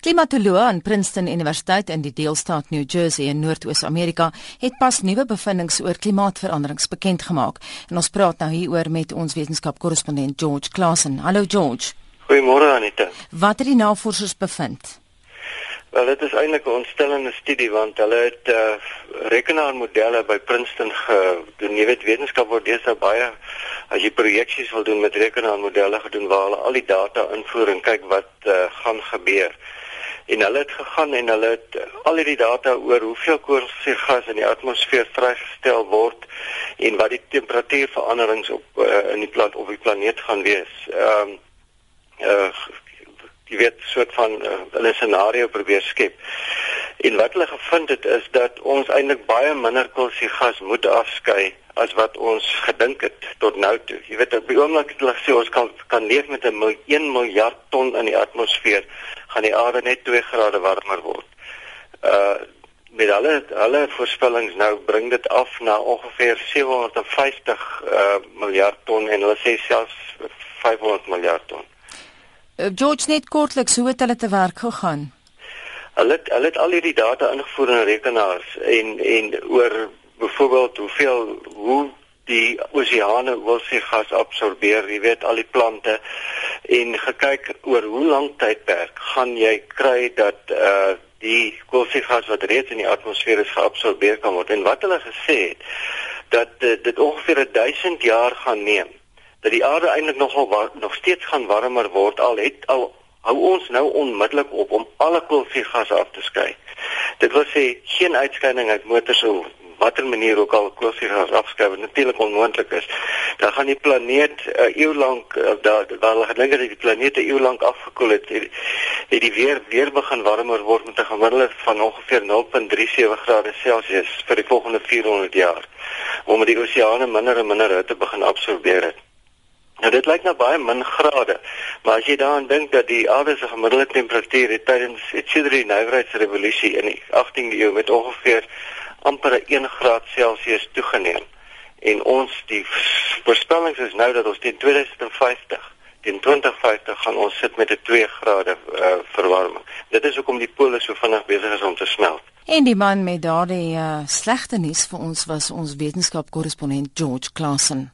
Klimatoloog aan Princeton Universiteit in die deelstaat New Jersey in Noord-Oos-Amerika het pas nuwe bevindinge oor klimaatsveranderings bekend gemaak. En ons praat nou hieroor met ons wetenskapkorrespondent George Claassen. Hallo George. Goeiemôre Anita. Wat het die navorsers bevind? Wel, dit is eintlik 'n ontstellende studie want hulle het uh, rekenaarmodelle by Princeton gedoen. Jy weet wetenskap word deesdae baie as jy projeksies wil doen met rekenaarmodelle gedoen waar hulle al die data invoer en kyk wat uh, gaan gebeur en hulle het gegaan en hulle het al hierdie data oor hoeveel koolstofgas in die atmosfeer vrygestel word en wat die temperatuurveranderings op uh, in die plant op die planeet gaan wees. Ehm um, uh, jy weet soort van uh, 'n scenario probeer skep. En wat hulle gevind het is dat ons eintlik baie minder koolstofgas moet afskei as wat ons gedink het tot nou toe. Jy weet op die oomblik het hulle gesê ons kan kan leef met 'n 1 miljard ton in die atmosfeer gaan die aarde net 2 grade warmer word. Uh met hulle hulle voorspellings nou bring dit af na ongeveer 750 uh miljard ton en hulle sê selfs 500 miljard ton. Uh, George net kortliks hoe het hulle te werk gegaan? Hulle het, hulle het al hierdie data ingevoer in rekenaars en en oor byvoorbeeld hoeveel hoe die oseane oorsiggas absorbeer, jy weet al die plante en gekyk oor hoe lank tydperk gaan jy kry dat uh die koolstofgas wat reeds in die atmosfeer is geabsorbeer kan word en wat hulle gesê het dat uh, dit ongeveer 1000 jaar gaan neem dat die aarde eintlik nogal nog steeds gaan warmer word al het al hou ons nou onmiddellik op om alle koolstofgas af te skei. Dit wil sê geen uitskeiding uit motors of watter manier ook al koolstofgas afskryf natuurlik onmoontlik is. Dan gaan die planeet 'n uh, eeu lank uh, daar waar hulle gedink het die planeet 'n eeu lank afgekoel het, het, het die weer weer begin warmer word met 'n gemiddelde van ongeveer 0.37 grade Celsius vir die volgende 400 jaar. Omdat die oseane minder en minder hitte begin absorbeer het. Nou dit lyk nou baie min grade, maar as jy daaraan dink dat die aarde se gemiddelde temperatuur het tydens die sedert die nywerheidsrevolusie in die 18de eeu met ongeveer amper 1 graad Celsius toegeneem. En ons die voorspellings is nou dat ons teen 2050 teen 2050 gaan ons sit met 'n 2 grade uh, verwarming. Dit is hoekom die pole so vinnig besig is om te smelt. En die man met daardie uh, slegte nuus vir ons was ons wetenskapkorrespondent George Claassen.